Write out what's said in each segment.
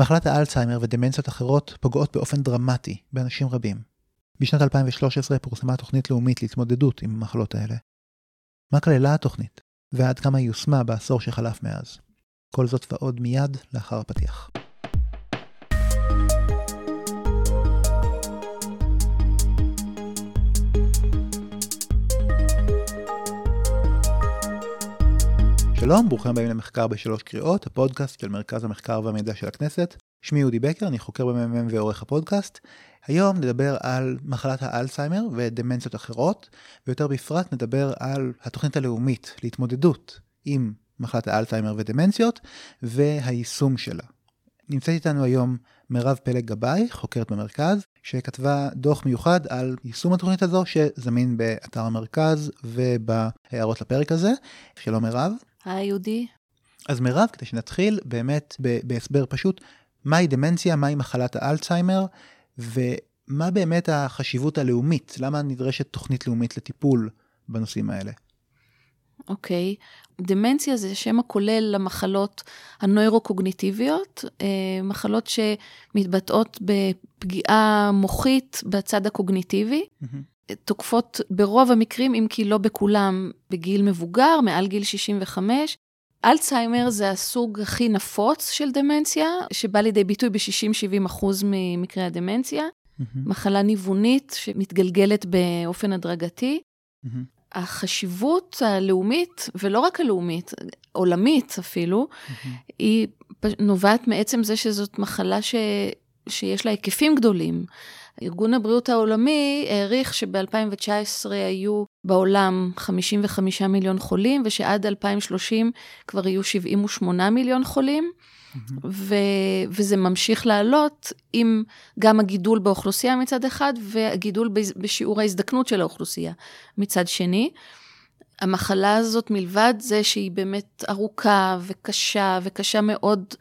מחלת האלצהיימר ודמנציות אחרות פוגעות באופן דרמטי באנשים רבים. בשנת 2013 פורסמה תוכנית לאומית להתמודדות עם המחלות האלה. מה כללה התוכנית, ועד כמה היא יושמה בעשור שחלף מאז. כל זאת ועוד מיד לאחר הפתיח. שלום, ברוכים הבאים למחקר בשלוש קריאות, הפודקאסט של מרכז המחקר והמידע של הכנסת. שמי אודי בקר, אני חוקר במ"מ ועורך הפודקאסט. היום נדבר על מחלת האלצהיימר ודמנציות אחרות, ויותר בפרט נדבר על התוכנית הלאומית להתמודדות עם מחלת האלצהיימר ודמנציות, והיישום שלה. נמצאת איתנו היום מירב פלג גבאי, חוקרת במרכז, שכתבה דוח מיוחד על יישום התוכנית הזו, שזמין באתר המרכז ובהערות לפרק הזה. שלום מירב. היי יהודי. אז מירב, כדי שנתחיל באמת בהסבר פשוט, מהי דמנציה, מהי מחלת האלצהיימר, ומה באמת החשיבות הלאומית, למה נדרשת תוכנית לאומית לטיפול בנושאים האלה. אוקיי, okay. דמנציה זה שם הכולל למחלות הנוירוקוגניטיביות, אה, מחלות שמתבטאות בפגיעה מוחית בצד הקוגניטיבי. Mm-hmm. תוקפות ברוב המקרים, אם כי לא בכולם, בגיל מבוגר, מעל גיל 65. אלצהיימר זה הסוג הכי נפוץ של דמנציה, שבא לידי ביטוי ב-60-70 אחוז ממקרי הדמנציה. Mm-hmm. מחלה ניוונית שמתגלגלת באופן הדרגתי. Mm-hmm. החשיבות הלאומית, ולא רק הלאומית, עולמית אפילו, mm-hmm. היא נובעת מעצם זה שזאת מחלה ש... שיש לה היקפים גדולים. ארגון הבריאות העולמי העריך שב-2019 היו בעולם 55 מיליון חולים, ושעד 2030 כבר יהיו 78 מיליון חולים. ו- וזה ממשיך לעלות עם גם הגידול באוכלוסייה מצד אחד, והגידול בשיעור ההזדקנות של האוכלוסייה מצד שני. המחלה הזאת, מלבד זה שהיא באמת ארוכה וקשה, וקשה מאוד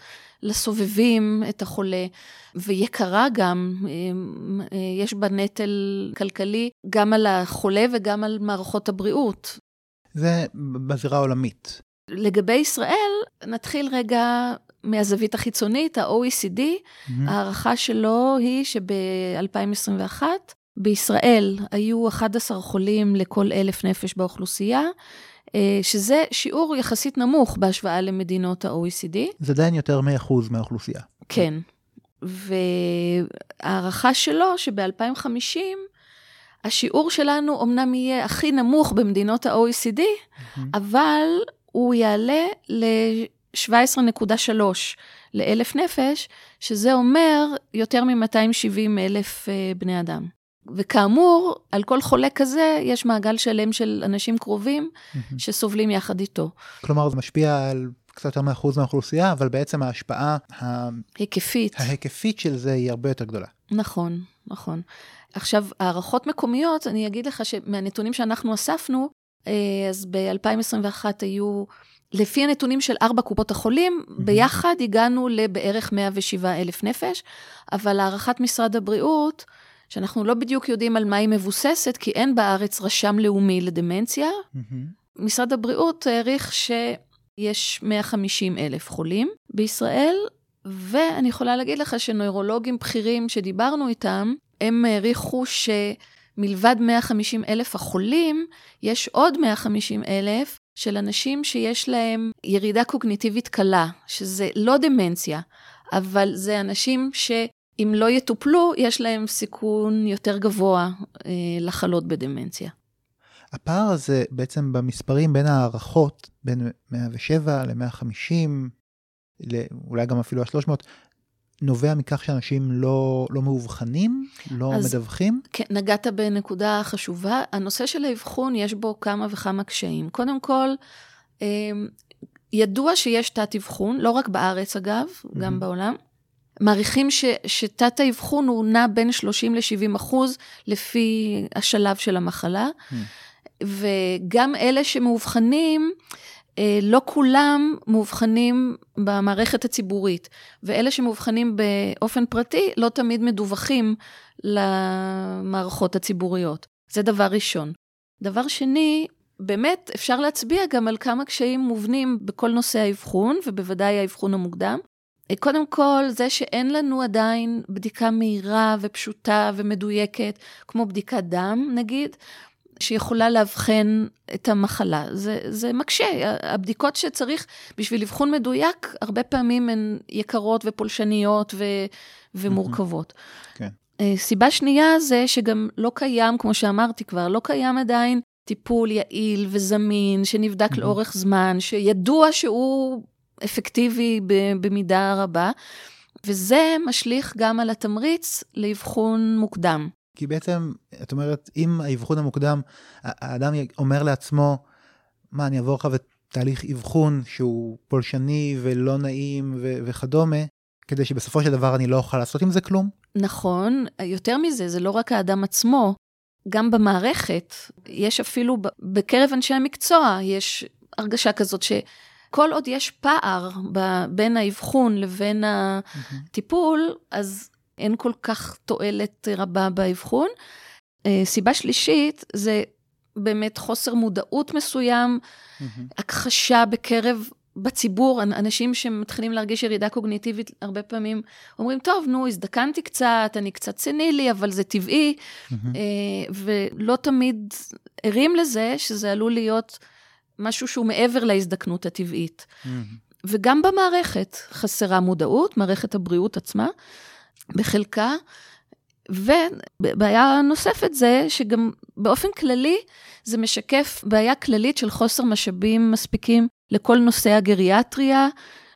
לסובבים את החולה, ויקרה גם, אה, יש בה נטל כלכלי גם על החולה וגם על מערכות הבריאות. זה בזירה העולמית. לגבי ישראל, נתחיל רגע מהזווית החיצונית, ה-OECD, mm-hmm. ההערכה שלו היא שב-2021, בישראל היו 11 חולים לכל אלף נפש באוכלוסייה, אה, שזה שיעור יחסית נמוך בהשוואה למדינות ה-OECD. זה עדיין יותר מ-1% מהאוכלוסייה. כן. וההערכה שלו שב-2050, השיעור שלנו אמנם יהיה הכי נמוך במדינות ה-OECD, mm-hmm. אבל הוא יעלה ל-17.3 לאלף נפש, שזה אומר יותר מ-270 אלף אה, בני אדם. וכאמור, על כל חולה כזה יש מעגל שלם של אנשים קרובים שסובלים יחד איתו. כלומר, זה משפיע על קצת יותר מאחוז מהאוכלוסייה, אבל בעצם ההשפעה היקפית. ההיקפית של זה היא הרבה יותר גדולה. נכון, נכון. עכשיו, הערכות מקומיות, אני אגיד לך שמהנתונים שאנחנו אספנו, אה, אז ב-2021 היו, לפי הנתונים של ארבע קופות החולים, ביחד הגענו לבערך 107 אלף נפש, אבל הערכת משרד הבריאות, שאנחנו לא בדיוק יודעים על מה היא מבוססת, כי אין בארץ רשם לאומי לדמנציה. Mm-hmm. משרד הבריאות העריך שיש 150 אלף חולים בישראל, ואני יכולה להגיד לך שנוירולוגים בכירים שדיברנו איתם, הם העריכו שמלבד 150 אלף החולים, יש עוד 150 אלף של אנשים שיש להם ירידה קוגניטיבית קלה, שזה לא דמנציה, אבל זה אנשים ש... אם לא יטופלו, יש להם סיכון יותר גבוה אה, לחלות בדמנציה. הפער הזה בעצם במספרים בין ההערכות, בין 107 ל-150, אולי גם אפילו ה-300, נובע מכך שאנשים לא, לא מאובחנים, לא אז, מדווחים? כן, נגעת בנקודה חשובה. הנושא של האבחון, יש בו כמה וכמה קשיים. קודם כל, אה, ידוע שיש תת-אבחון, לא רק בארץ אגב, mm-hmm. גם בעולם. מעריכים שתת האבחון הוא נע בין 30 ל-70 אחוז לפי השלב של המחלה. Hmm. וגם אלה שמאובחנים, אה, לא כולם מאובחנים במערכת הציבורית, ואלה שמאובחנים באופן פרטי לא תמיד מדווחים למערכות הציבוריות. זה דבר ראשון. דבר שני, באמת אפשר להצביע גם על כמה קשיים מובנים בכל נושא האבחון, ובוודאי האבחון המוקדם. קודם כל, זה שאין לנו עדיין בדיקה מהירה ופשוטה ומדויקת, כמו בדיקת דם, נגיד, שיכולה לאבחן את המחלה. זה, זה מקשה. הבדיקות שצריך בשביל אבחון מדויק, הרבה פעמים הן יקרות ופולשניות ו, ומורכבות. כן. אה, סיבה שנייה זה שגם לא קיים, כמו שאמרתי כבר, לא קיים עדיין טיפול יעיל וזמין, שנבדק mm-hmm. לאורך זמן, שידוע שהוא אפקטיבי במידה רבה, וזה משליך גם על התמריץ לאבחון מוקדם. כי בעצם, את אומרת, אם האבחון המוקדם, האדם אומר לעצמו, מה, אני אעבור את תהליך אבחון שהוא פולשני ולא נעים ו- וכדומה, כדי שבסופו של דבר אני לא אוכל לעשות עם זה כלום? נכון, יותר מזה, זה לא רק האדם עצמו, גם במערכת, יש אפילו בקרב אנשי המקצוע, יש הרגשה כזאת שכל עוד יש פער בין האבחון לבין הטיפול, אז אין כל כך תועלת רבה באבחון. אה, סיבה שלישית זה באמת חוסר מודעות מסוים, הכחשה בקרב, בציבור, אנשים שמתחילים להרגיש ירידה קוגניטיבית, הרבה פעמים אומרים, טוב, נו, הזדקנתי קצת, אני קצת סנילי, אבל זה טבעי, אה, ולא תמיד ערים לזה שזה עלול להיות משהו שהוא מעבר להזדקנות הטבעית. וגם במערכת חסרה מודעות, מערכת הבריאות עצמה. בחלקה. ובעיה נוספת זה שגם באופן כללי זה משקף בעיה כללית של חוסר משאבים מספיקים לכל נושא הגריאטריה,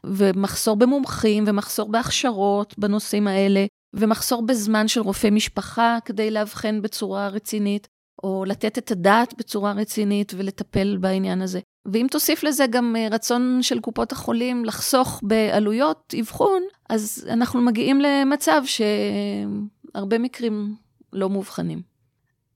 ומחסור במומחים, ומחסור בהכשרות בנושאים האלה, ומחסור בזמן של רופא משפחה כדי לאבחן בצורה רצינית, או לתת את הדעת בצורה רצינית ולטפל בעניין הזה. ואם תוסיף לזה גם אה, רצון של קופות החולים לחסוך בעלויות אבחון, אז אנחנו מגיעים למצב שהרבה מקרים לא מאובחנים.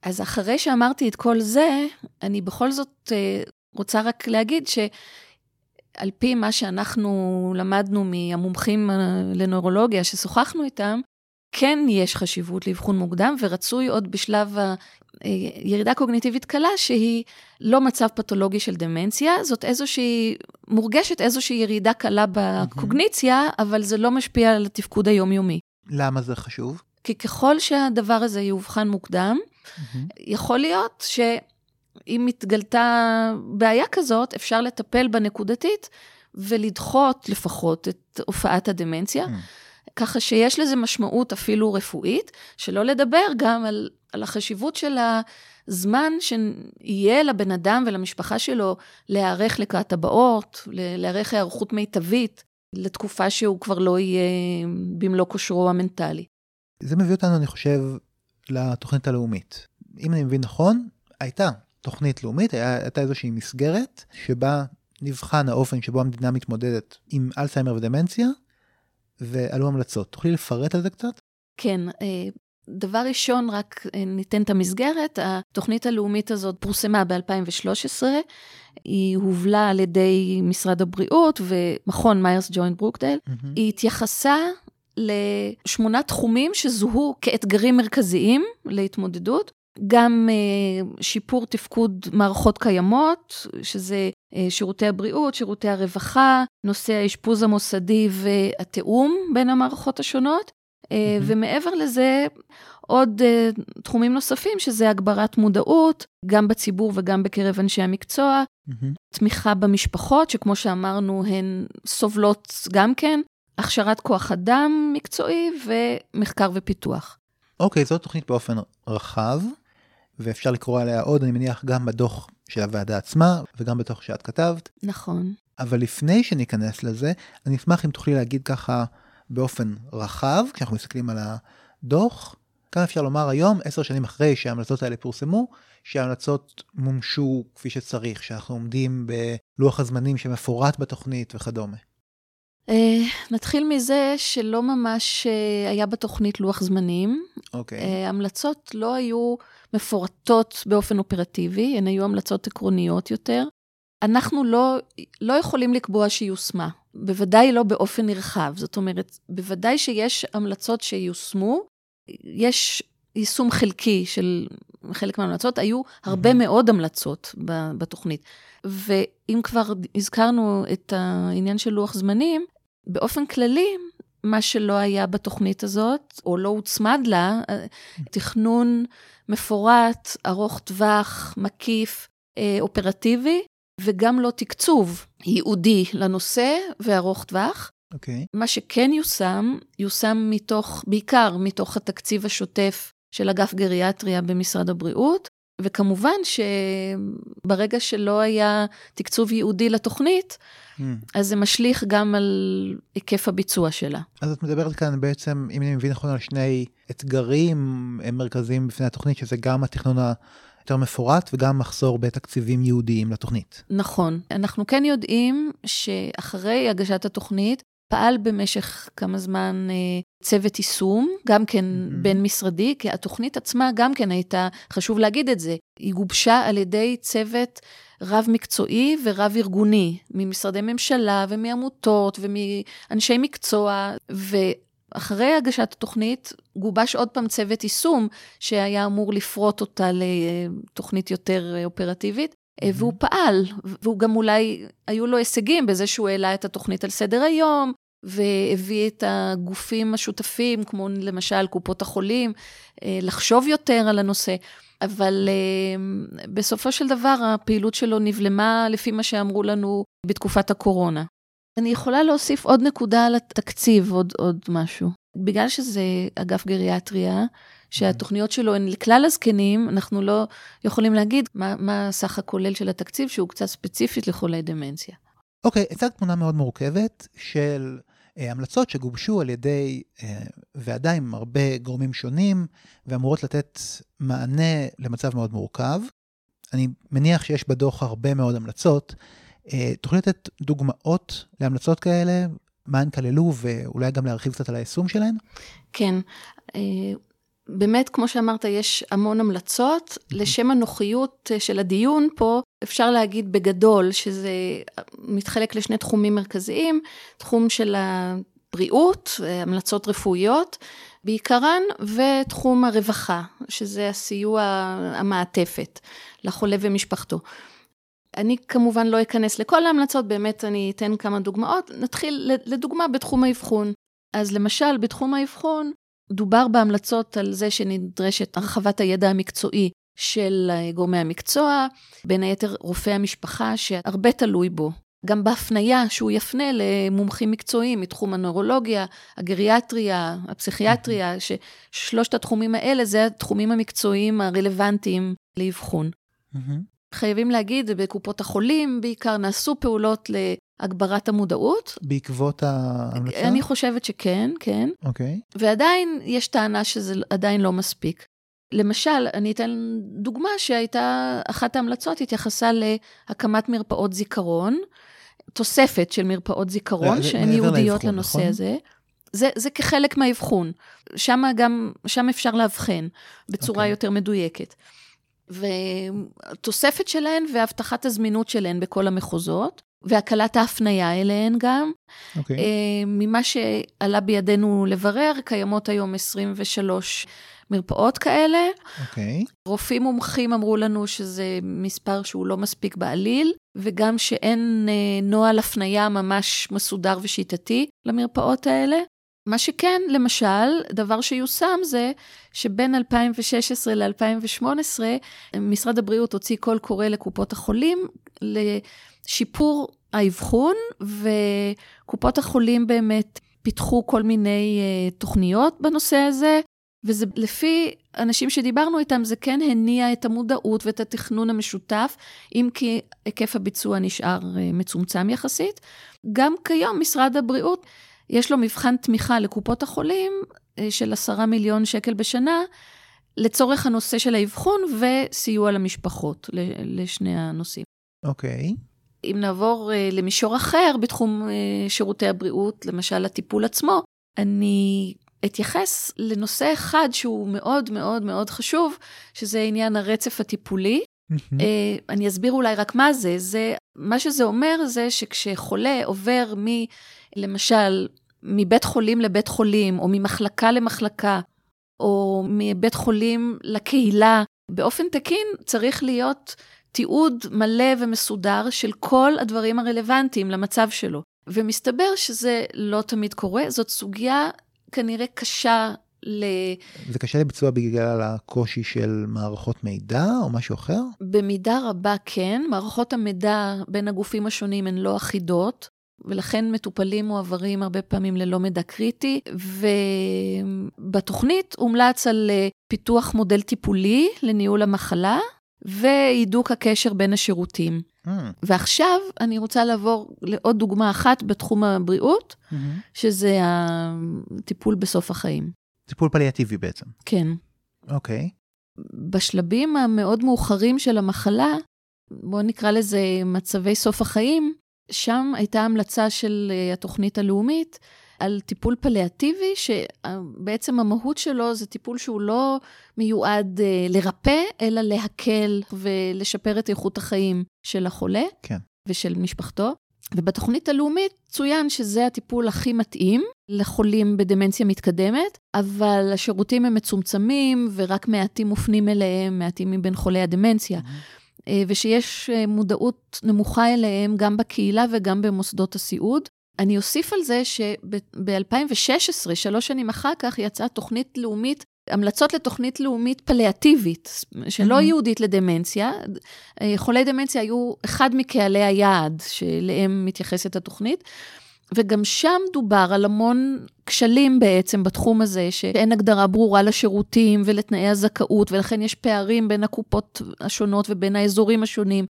אז אחרי שאמרתי את כל זה, אני בכל זאת אה, רוצה רק להגיד שעל פי מה שאנחנו למדנו מהמומחים אה, לנוירולוגיה ששוחחנו איתם, כן יש חשיבות לאבחון מוקדם, ורצוי עוד בשלב הירידה קוגניטיבית קלה, שהיא לא מצב פתולוגי של דמנציה, זאת איזושהי, מורגשת איזושהי ירידה קלה בקוגניציה, אבל זה לא משפיע על התפקוד היומיומי. למה זה חשוב? כי ככל שהדבר הזה יאובחן מוקדם, יכול להיות שאם מתגלתה בעיה כזאת, אפשר לטפל בה נקודתית ולדחות לפחות את הופעת הדמנציה. ככה שיש לזה משמעות אפילו רפואית, שלא לדבר גם על, על החשיבות של הזמן שיהיה לבן אדם ולמשפחה שלו להיערך לקראת הבאות, להיערך היערכות מיטבית לתקופה שהוא כבר לא יהיה במלוא כושרו המנטלי. זה מביא אותנו, אני חושב, לתוכנית הלאומית. אם אני מבין נכון, הייתה תוכנית לאומית, הייתה איזושהי מסגרת שבה נבחן האופן שבו המדינה מתמודדת עם אלצהיימר ודמנציה, ועלו המלצות. תוכלי לפרט על זה קצת? כן, אה, דבר ראשון, רק אה, ניתן את המסגרת. התוכנית הלאומית הזאת פורסמה ב-2013, היא הובלה על ידי משרד הבריאות ומכון מיירס ג'וינט ברוקדייל. Mm-hmm. היא התייחסה לשמונה תחומים שזוהו כאתגרים מרכזיים להתמודדות, גם uh, שיפור תפקוד מערכות קיימות, שזה שירותי הבריאות, שירותי הרווחה, נושא האשפוז המוסדי והתיאום בין המערכות השונות, mm-hmm. ומעבר לזה, עוד uh, תחומים נוספים, שזה הגברת מודעות, גם בציבור וגם בקרב אנשי המקצוע, mm-hmm. תמיכה במשפחות, שכמו שאמרנו, הן סובלות גם כן, הכשרת כוח אדם מקצועי ומחקר ופיתוח. אוקיי, okay, זאת תוכנית באופן רחב. ואפשר לקרוא עליה עוד, אני מניח, גם בדוח של הוועדה עצמה, וגם בדוח שאת כתבת. נכון. אבל לפני שניכנס לזה, אני אשמח אם תוכלי להגיד ככה באופן רחב, כשאנחנו מסתכלים על הדוח, כמה אפשר לומר היום, עשר שנים אחרי שההמלצות האלה פורסמו, שההמלצות מומשו כפי שצריך, שאנחנו עומדים בלוח הזמנים שמפורט בתוכנית וכדומה. Uh, נתחיל מזה שלא ממש uh, היה בתוכנית לוח זמנים. אוקיי. Okay. Uh, המלצות לא היו מפורטות באופן אופרטיבי, הן היו המלצות עקרוניות יותר. אנחנו לא, לא יכולים לקבוע שיושמה, בוודאי לא באופן נרחב. זאת אומרת, בוודאי שיש המלצות שיושמו, יש יישום חלקי של חלק מההמלצות, היו הרבה מאוד המלצות בתוכנית. ואם כבר הזכרנו את העניין של לוח זמנים, באופן כללי, מה שלא היה בתוכנית הזאת, או לא הוצמד לה, תכנון מפורט, ארוך טווח, מקיף, אה, אופרטיבי, וגם לא תקצוב ייעודי לנושא וארוך טווח. אוקיי. Okay. מה שכן יושם, יושם מתוך, בעיקר מתוך התקציב השוטף של אגף גריאטריה במשרד הבריאות, וכמובן שברגע שלא היה תקצוב ייעודי לתוכנית, mm. אז זה משליך גם על היקף הביצוע שלה. אז את מדברת כאן בעצם, אם אני מבין נכון, על שני אתגרים מרכזיים בפני התוכנית, שזה גם התכנון היותר מפורט וגם מחסור בתקציבים ייעודיים לתוכנית. נכון. אנחנו כן יודעים שאחרי הגשת התוכנית, פעל במשך כמה זמן אה, צוות יישום, גם כן mm-hmm. בין-משרדי, כי התוכנית עצמה גם כן הייתה, חשוב להגיד את זה, היא גובשה על ידי צוות רב-מקצועי ורב-ארגוני, ממשרדי ממשלה ומעמותות ומאנשי מקצוע, ואחרי הגשת התוכנית גובש עוד פעם צוות יישום, שהיה אמור לפרוט אותה לתוכנית יותר אופרטיבית. Mm-hmm. והוא פעל, והוא גם אולי, היו לו הישגים בזה שהוא העלה את התוכנית על סדר היום, והביא את הגופים השותפים, כמו למשל קופות החולים, אה, לחשוב יותר על הנושא. אבל אה, בסופו של דבר הפעילות שלו נבלמה לפי מה שאמרו לנו בתקופת הקורונה. אני יכולה להוסיף עוד נקודה על התקציב, עוד, עוד משהו. בגלל שזה אגף גריאטריה, שהתוכניות שלו הן לכלל הזקנים, אנחנו לא יכולים להגיד מה, מה הסך הכולל של התקציב, שהוא קצת ספציפית לחולי דמנציה. אוקיי, okay, הצגת תמונה מאוד מורכבת של uh, המלצות שגובשו על ידי uh, ועדה עם הרבה גורמים שונים, ואמורות לתת מענה למצב מאוד מורכב. אני מניח שיש בדוח הרבה מאוד המלצות. Uh, תוכלי לתת דוגמאות להמלצות כאלה? מה הן כללו, ואולי גם להרחיב קצת על היישום שלהן? כן. באמת, כמו שאמרת, יש המון המלצות. לשם הנוחיות אה, של הדיון פה, אפשר להגיד בגדול שזה מתחלק לשני תחומים מרכזיים, תחום של הבריאות, אה, המלצות רפואיות בעיקרן, ותחום הרווחה, שזה הסיוע המעטפת לחולה ומשפחתו. אני כמובן לא אכנס לכל ההמלצות, באמת אני אתן כמה דוגמאות. נתחיל לדוגמה בתחום האבחון. אז למשל, בתחום האבחון, דובר בהמלצות על זה שנדרשת הרחבת הידע המקצועי של אה, גורמי המקצוע, בין היתר רופא המשפחה, שהרבה תלוי בו. גם בהפניה שהוא יפנה למומחים מקצועיים מתחום הנוירולוגיה, הגריאטריה, הפסיכיאטריה, ששלושת התחומים האלה זה התחומים המקצועיים הרלוונטיים לאבחון. חייבים להגיד, בקופות החולים בעיקר נעשו פעולות הגברת המודעות. בעקבות ההמלצה? אני חושבת שכן, כן. אוקיי. Okay. ועדיין יש טענה שזה עדיין לא מספיק. למשל, אני אתן דוגמה שהייתה, אחת ההמלצות התייחסה להקמת מרפאות זיכרון, תוספת של מרפאות זיכרון, שהן ייעודיות לנושא נכון? הזה. זה, זה כחלק מהאבחון. שם גם, שם אפשר לאבחן בצורה okay. אוקיי. יותר מדויקת. ותוספת שלהן והבטחת הזמינות שלהן בכל המחוזות. והקלת ההפניה אליהן גם. Okay. אוקיי. אה, ממה שעלה בידינו לברר, קיימות היום 23 מרפאות כאלה. Okay. אוקיי. רופאים מומחים אמרו לנו שזה מספר שהוא לא מספיק בעליל, וגם שאין אה, נוהל הפניה ממש מסודר ושיטתי למרפאות האלה. מה שכן, למשל, דבר שיושם זה שבין 2016 ל-2018, משרד הבריאות הוציא קול קורא לקופות החולים לשיפור האבחון, וקופות החולים באמת פיתחו כל מיני uh, תוכניות בנושא הזה, וזה לפי אנשים שדיברנו איתם, זה כן הניע את המודעות ואת התכנון המשותף, אם כי היקף הביצוע נשאר uh, מצומצם יחסית. גם כיום משרד הבריאות, יש לו מבחן תמיכה לקופות החולים uh, של עשרה מיליון שקל בשנה, לצורך הנושא של האבחון וסיוע למשפחות, לשני הנושאים. אוקיי. Okay. אם נעבור uh, למישור אחר בתחום uh, שירותי הבריאות, למשל הטיפול עצמו, אני אתייחס לנושא אחד שהוא מאוד מאוד מאוד חשוב, שזה עניין הרצף הטיפולי. uh, אני אסביר אולי רק מה זה. זה, מה שזה אומר זה שכשחולה עובר מ... למשל, מבית חולים לבית חולים, או ממחלקה למחלקה, או מבית חולים לקהילה, באופן תקין צריך להיות תיעוד מלא ומסודר של כל הדברים הרלוונטיים למצב שלו. ומסתבר שזה לא תמיד קורה, זאת סוגיה כנראה קשה ל... זה קשה לביצוע בגלל הקושי של מערכות מידע או משהו אחר? במידה רבה כן, מערכות המידע בין הגופים השונים הן לא אחידות, ולכן מטופלים מועברים הרבה פעמים ללא מידע קריטי, ובתוכנית הומלץ על פיתוח מודל טיפולי לניהול המחלה, והידוק הקשר בין השירותים. Mm. ועכשיו אני רוצה לעבור לעוד דוגמה אחת בתחום הבריאות, mm-hmm. שזה הטיפול בסוף החיים. טיפול פליאטיבי בעצם. כן. אוקיי. Okay. בשלבים המאוד מאוחרים של המחלה, בואו נקרא לזה מצבי סוף החיים, שם הייתה המלצה של אה, התוכנית הלאומית על טיפול פליאטיבי, שבעצם המהות שלו זה טיפול שהוא לא מיועד אה, לרפא, אלא להקל ולשפר את איכות החיים של החולה כן. ושל משפחתו. ובתוכנית הלאומית צוין שזה הטיפול הכי מתאים לחולים בדמנציה מתקדמת, אבל השירותים הם מצומצמים ורק מעטים מופנים אליהם, מעטים מבין חולי הדמנציה. Mm-hmm. ושיש אה, מודעות נמוכה אליהם גם בקהילה וגם במוסדות הסיעוד. אני אוסיף על זה שב-2016, שלוש שנים אחר כך, יצאה תוכנית לאומית, המלצות לתוכנית לאומית פליאטיבית, שלא mm-hmm. ייעודית לדמנציה. אה, חולי דמנציה היו אחד מקהלי היעד שאליהם מתייחסת התוכנית. וגם שם דובר על המון כשלים בעצם בתחום הזה, שאין הגדרה ברורה לשירותים ולתנאי הזכאות, ולכן יש פערים בין הקופות השונות ובין האזורים השונים.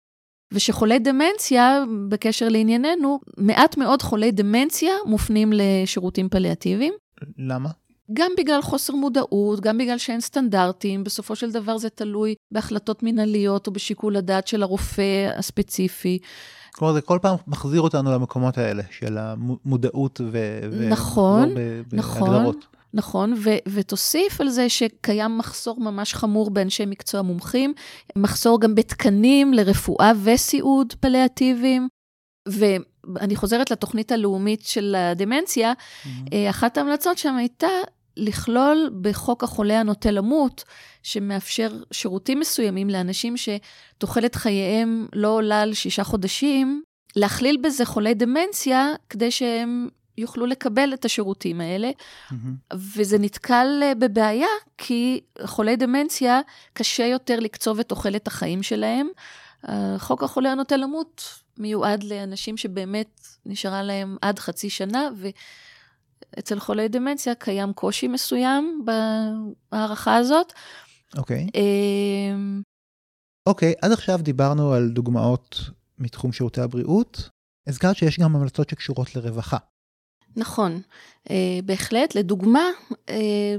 ושחולי דמנציה, בקשר לענייננו, מעט מאוד חולי דמנציה מופנים לשירותים פליאטיביים. למה? גם בגלל חוסר מודעות, גם בגלל שאין סטנדרטים, בסופו של דבר זה תלוי בהחלטות מנהליות או בשיקול הדעת של הרופא הספציפי. כלומר, זה כל פעם מחזיר אותנו למקומות האלה, של המודעות ו... נכון, ו... נכון. בהגדרות. נכון, ו- ותוסיף על זה שקיים מחסור ממש חמור באנשי מקצוע מומחים, מחסור גם בתקנים לרפואה וסיעוד פליאטיביים. ואני חוזרת לתוכנית הלאומית של הדמנציה, mm-hmm. אחת ההמלצות שם הייתה לכלול בחוק החולה הנוטה למות, שמאפשר שירותים מסוימים לאנשים שתוחלת חייהם לא עולה על שישה חודשים, להכליל בזה חולי דמנציה, כדי שהם יוכלו לקבל את השירותים האלה. Mm-hmm. וזה נתקל אה, בבעיה, כי חולי דמנציה, קשה יותר לקצוב את תוחלת החיים שלהם. חוק החולה הנוטה למות מיועד לאנשים שבאמת נשארה להם עד חצי שנה, ואצל חולי דמנציה קיים קושי מסוים בהערכה הזאת. אוקיי. Okay. אמ, אוקיי, okay, עד עכשיו דיברנו על דוגמאות מתחום שירותי הבריאות. הזכרת שיש גם המלצות שקשורות לרווחה. נכון, אה, בהחלט. לדוגמה, אה,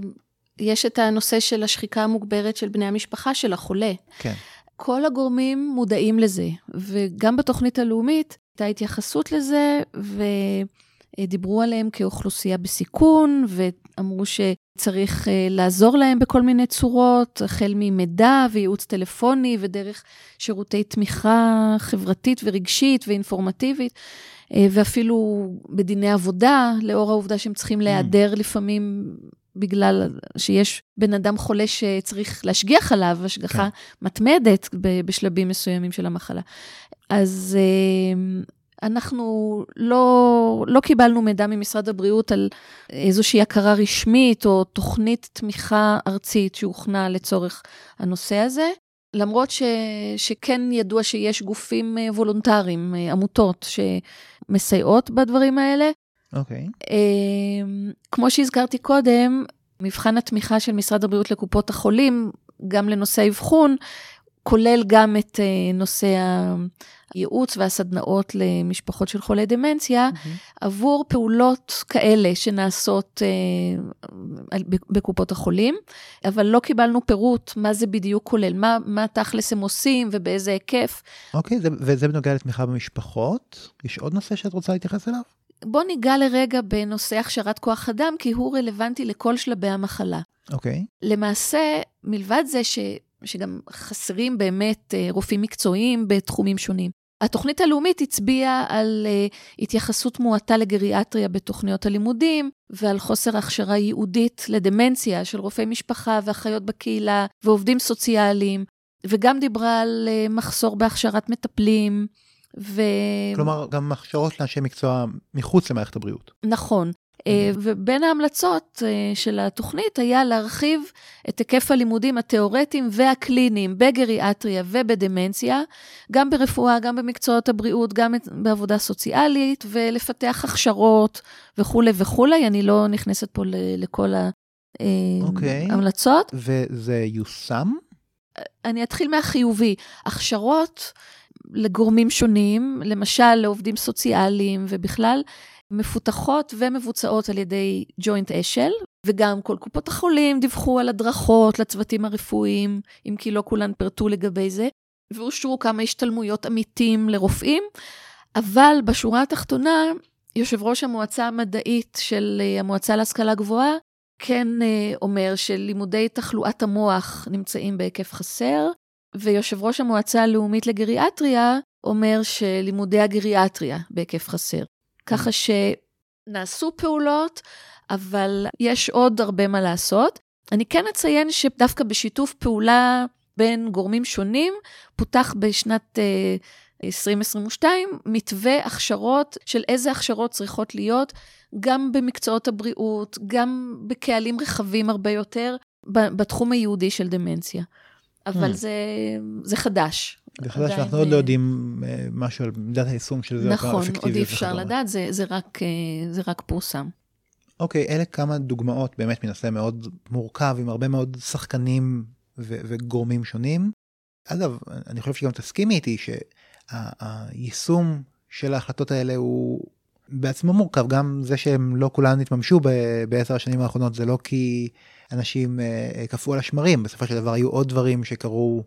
יש את הנושא של השחיקה המוגברת של בני המשפחה של החולה. כן. כל הגורמים מודעים לזה, וגם בתוכנית הלאומית הייתה התייחסות לזה, ודיברו עליהם כאוכלוסייה בסיכון, ואמרו שצריך אה, לעזור להם בכל מיני צורות, החל ממידע וייעוץ טלפוני ודרך שירותי תמיכה חברתית ורגשית ואינפורמטיבית. אה, ואפילו בדיני עבודה, לאור העובדה שהם צריכים mm. להיעדר לפעמים בגלל שיש בן אדם חולה שצריך להשגיח עליו, השגחה כן. מתמדת בשלבים מסוימים של המחלה. אז אה, אנחנו לא, לא קיבלנו מידע ממשרד הבריאות על איזושהי הכרה רשמית או תוכנית תמיכה ארצית שהוכנה לצורך הנושא הזה. למרות ש, שכן ידוע שיש גופים אה, וולונטריים, עמותות שמסייעות בדברים האלה. אוקיי. Okay. אמ, כמו שהזכרתי קודם, מבחן התמיכה של משרד הבריאות לקופות החולים, גם לנושא האבחון, כולל גם את אה, נושא הייעוץ והסדנאות למשפחות של חולי דמנציה, mm-hmm. עבור פעולות כאלה שנעשות אה, בקופות החולים, אבל לא קיבלנו פירוט מה זה בדיוק כולל, מה, מה תכלס הם עושים ובאיזה היקף. אוקיי, okay, וזה בנוגע לתמיכה במשפחות. יש עוד נושא שאת רוצה להתייחס אליו? בוא ניגע לרגע בנושא הכשרת כוח אדם, כי הוא רלוונטי לכל שלבי המחלה. אוקיי. Okay. למעשה, מלבד זה ש... שגם חסרים באמת אה, רופאים מקצועיים בתחומים שונים. התוכנית הלאומית הצביעה על uh, התייחסות מועטה לגריאטריה בתוכניות הלימודים, ועל חוסר הכשרה ייעודית לדמנציה של רופאי משפחה ואחיות בקהילה ועובדים סוציאליים, וגם דיברה על uh, מחסור בהכשרת מטפלים ו... כלומר, גם הכשרות לאנשי מקצוע מחוץ למערכת הבריאות. נכון. אה, ובין ההמלצות אה, של התוכנית היה להרחיב את היקף הלימודים התיאורטיים והקליניים בגריאטריה ובדמנציה, גם ברפואה, גם במקצועות הבריאות, גם בעבודה סוציאלית, ולפתח הכשרות וכולי וכולי. אני לא נכנסת פה לכל ההמלצות. Okay. וזה יושם? אני אתחיל מהחיובי. הכשרות לגורמים שונים, למשל לעובדים סוציאליים ובכלל, מפותחות ומבוצעות על ידי ג'וינט אשל, וגם כל קופות החולים דיווחו על הדרכות לצוותים הרפואיים, אם כי לא כולן פירטו לגבי זה, ואושרו כמה השתלמויות עמיתים לרופאים, אבל בשורה התחתונה, יושב ראש המועצה המדעית של אה, המועצה להשכלה גבוהה, כן אה, אומר שלימודי תחלואת המוח נמצאים בהיקף חסר, ויושב ראש המועצה הלאומית לגריאטריה אומר שלימודי הגריאטריה בהיקף חסר. ככה שנעשו פעולות, אבל יש עוד הרבה מה לעשות. אני כן אציין שדווקא בשיתוף פעולה בין גורמים שונים, פותח בשנת uh, 2022 מתווה הכשרות של איזה הכשרות צריכות להיות, גם במקצועות הבריאות, גם בקהלים רחבים הרבה יותר, בתחום היהודי של דמנציה. אבל mm. זה, זה חדש. זה חדש, אנחנו עוד לא יודעים אה, משהו על מידת היישום של זה. נכון, עוד אי אפשר לדעת, זה, זה, רק, אה, זה רק פורסם. אוקיי, אלה כמה דוגמאות באמת מנושא מאוד מורכב, עם הרבה מאוד שחקנים ו- וגורמים שונים. אגב, אני חושב שגם תסכימי איתי שהיישום של ההחלטות האלה הוא בעצמו מורכב, גם זה שהם לא כולן התממשו בעשר השנים האחרונות, זה לא כי אנשים אה, קפאו על השמרים, בסופו של דבר היו עוד דברים שקרו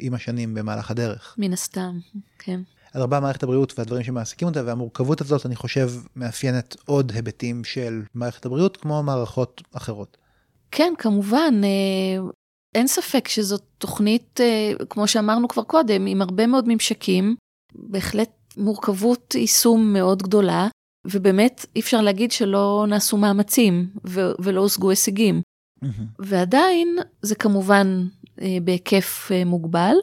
עם השנים במהלך הדרך. מן הסתם, כן. אז הרבה מערכת הבריאות והדברים שמעסיקים אותה, והמורכבות הזאת, אני חושב, מאפיינת עוד היבטים של מערכת הבריאות, כמו מערכות אחרות. כן, כמובן. אה, אין ספק שזאת תוכנית, אה, כמו שאמרנו כבר קודם, עם הרבה מאוד ממשקים, בהחלט מורכבות יישום מאוד גדולה, ובאמת אי אפשר להגיד שלא נעשו מאמצים ולא הושגו הישגים. Mm-hmm. ועדיין זה כמובן בהיקף אה, מוגבל.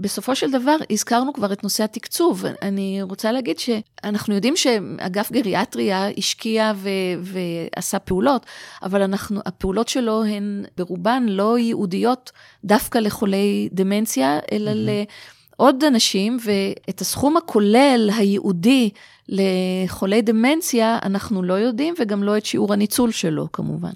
בסופו של דבר הזכרנו כבר את נושא התקצוב. אני רוצה להגיד שאנחנו יודעים שאגף גריאטריה השקיע ו- ועשה פעולות, אבל אנחנו, הפעולות שלו הן ברובן לא ייעודיות דווקא לחולי דמנציה, אלא mm-hmm. לעוד אנשים, ואת הסכום הכולל הייעודי לחולי דמנציה אנחנו לא יודעים, וגם לא את שיעור הניצול שלו כמובן.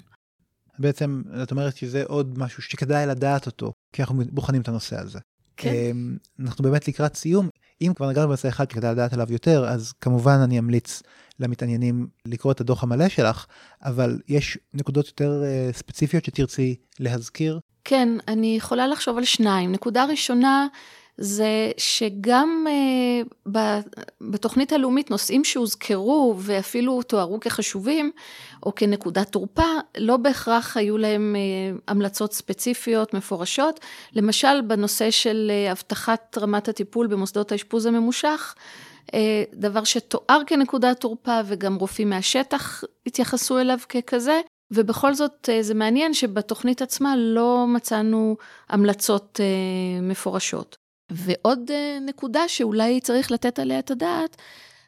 בעצם את אומרת שזה עוד משהו שכדאי לדעת אותו, כי אנחנו בוחנים את הנושא הזה. כן. אמ, אנחנו באמת לקראת סיום, אם כבר נגענו בנושא אחד שכדאי לדעת עליו יותר, אז כמובן אני אמליץ למתעניינים לקרוא את הדוח המלא שלך, אבל יש נקודות יותר uh, ספציפיות שתרצי להזכיר? כן, אני יכולה לחשוב על שניים. נקודה ראשונה, זה שגם uh, בתוכנית הלאומית נושאים שהוזכרו ואפילו תוארו כחשובים או כנקודת תורפה, לא בהכרח היו להם uh, המלצות ספציפיות מפורשות. למשל בנושא של uh, הבטחת רמת הטיפול במוסדות האשפוז הממושך, דבר שתואר כנקודת תורפה וגם רופאים מהשטח התייחסו אליו ככזה. ובכל זאת זה מעניין שבתוכנית עצמה לא מצאנו המלצות מפורשות. ועוד אה, נקודה שאולי צריך לתת עליה את הדעת,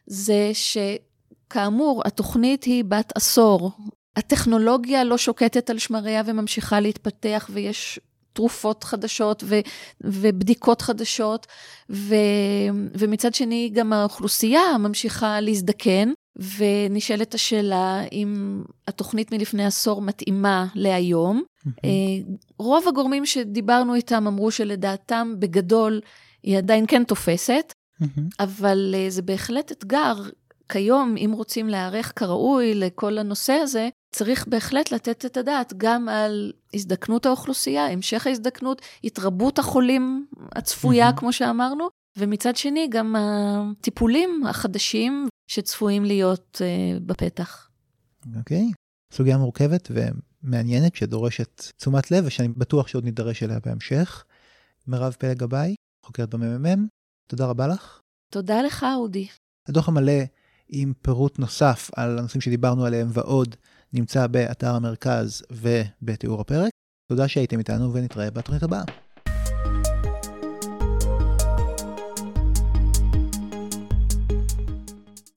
זה שכאמור, התוכנית היא בת עשור. הטכנולוגיה לא שוקטת על שמריה וממשיכה להתפתח, ויש תרופות חדשות ו, ובדיקות חדשות, ו, ומצד שני גם האוכלוסייה ממשיכה להזדקן, ונשאלת השאלה אם התוכנית מלפני עשור מתאימה להיום. Mm-hmm. רוב הגורמים שדיברנו איתם אמרו שלדעתם בגדול היא עדיין כן תופסת. אבל אה, זה בהחלט אתגר. כיום, אם רוצים להיערך כראוי לכל הנושא הזה, צריך בהחלט לתת את הדעת גם על הזדקנות האוכלוסייה, המשך ההזדקנות, התרבות החולים הצפויה. כמו שאמרנו, ומצד שני גם הטיפולים החדשים שצפויים להיות uh, בפתח. אוקיי, okay. סוגיה מורכבת ומעניינת שדורשת תשומת לב ושאני בטוח שעוד נידרש אליה בהמשך. מירב פלג גבאי, חוקרת בממ"מ, תודה רבה לך. תודה לך, אודי. הדוח המלא עם פירוט נוסף על הנושאים שדיברנו עליהם ועוד נמצא באתר המרכז ובתיאור הפרק. תודה שהייתם איתנו ונתראה בתוכנית הבאה.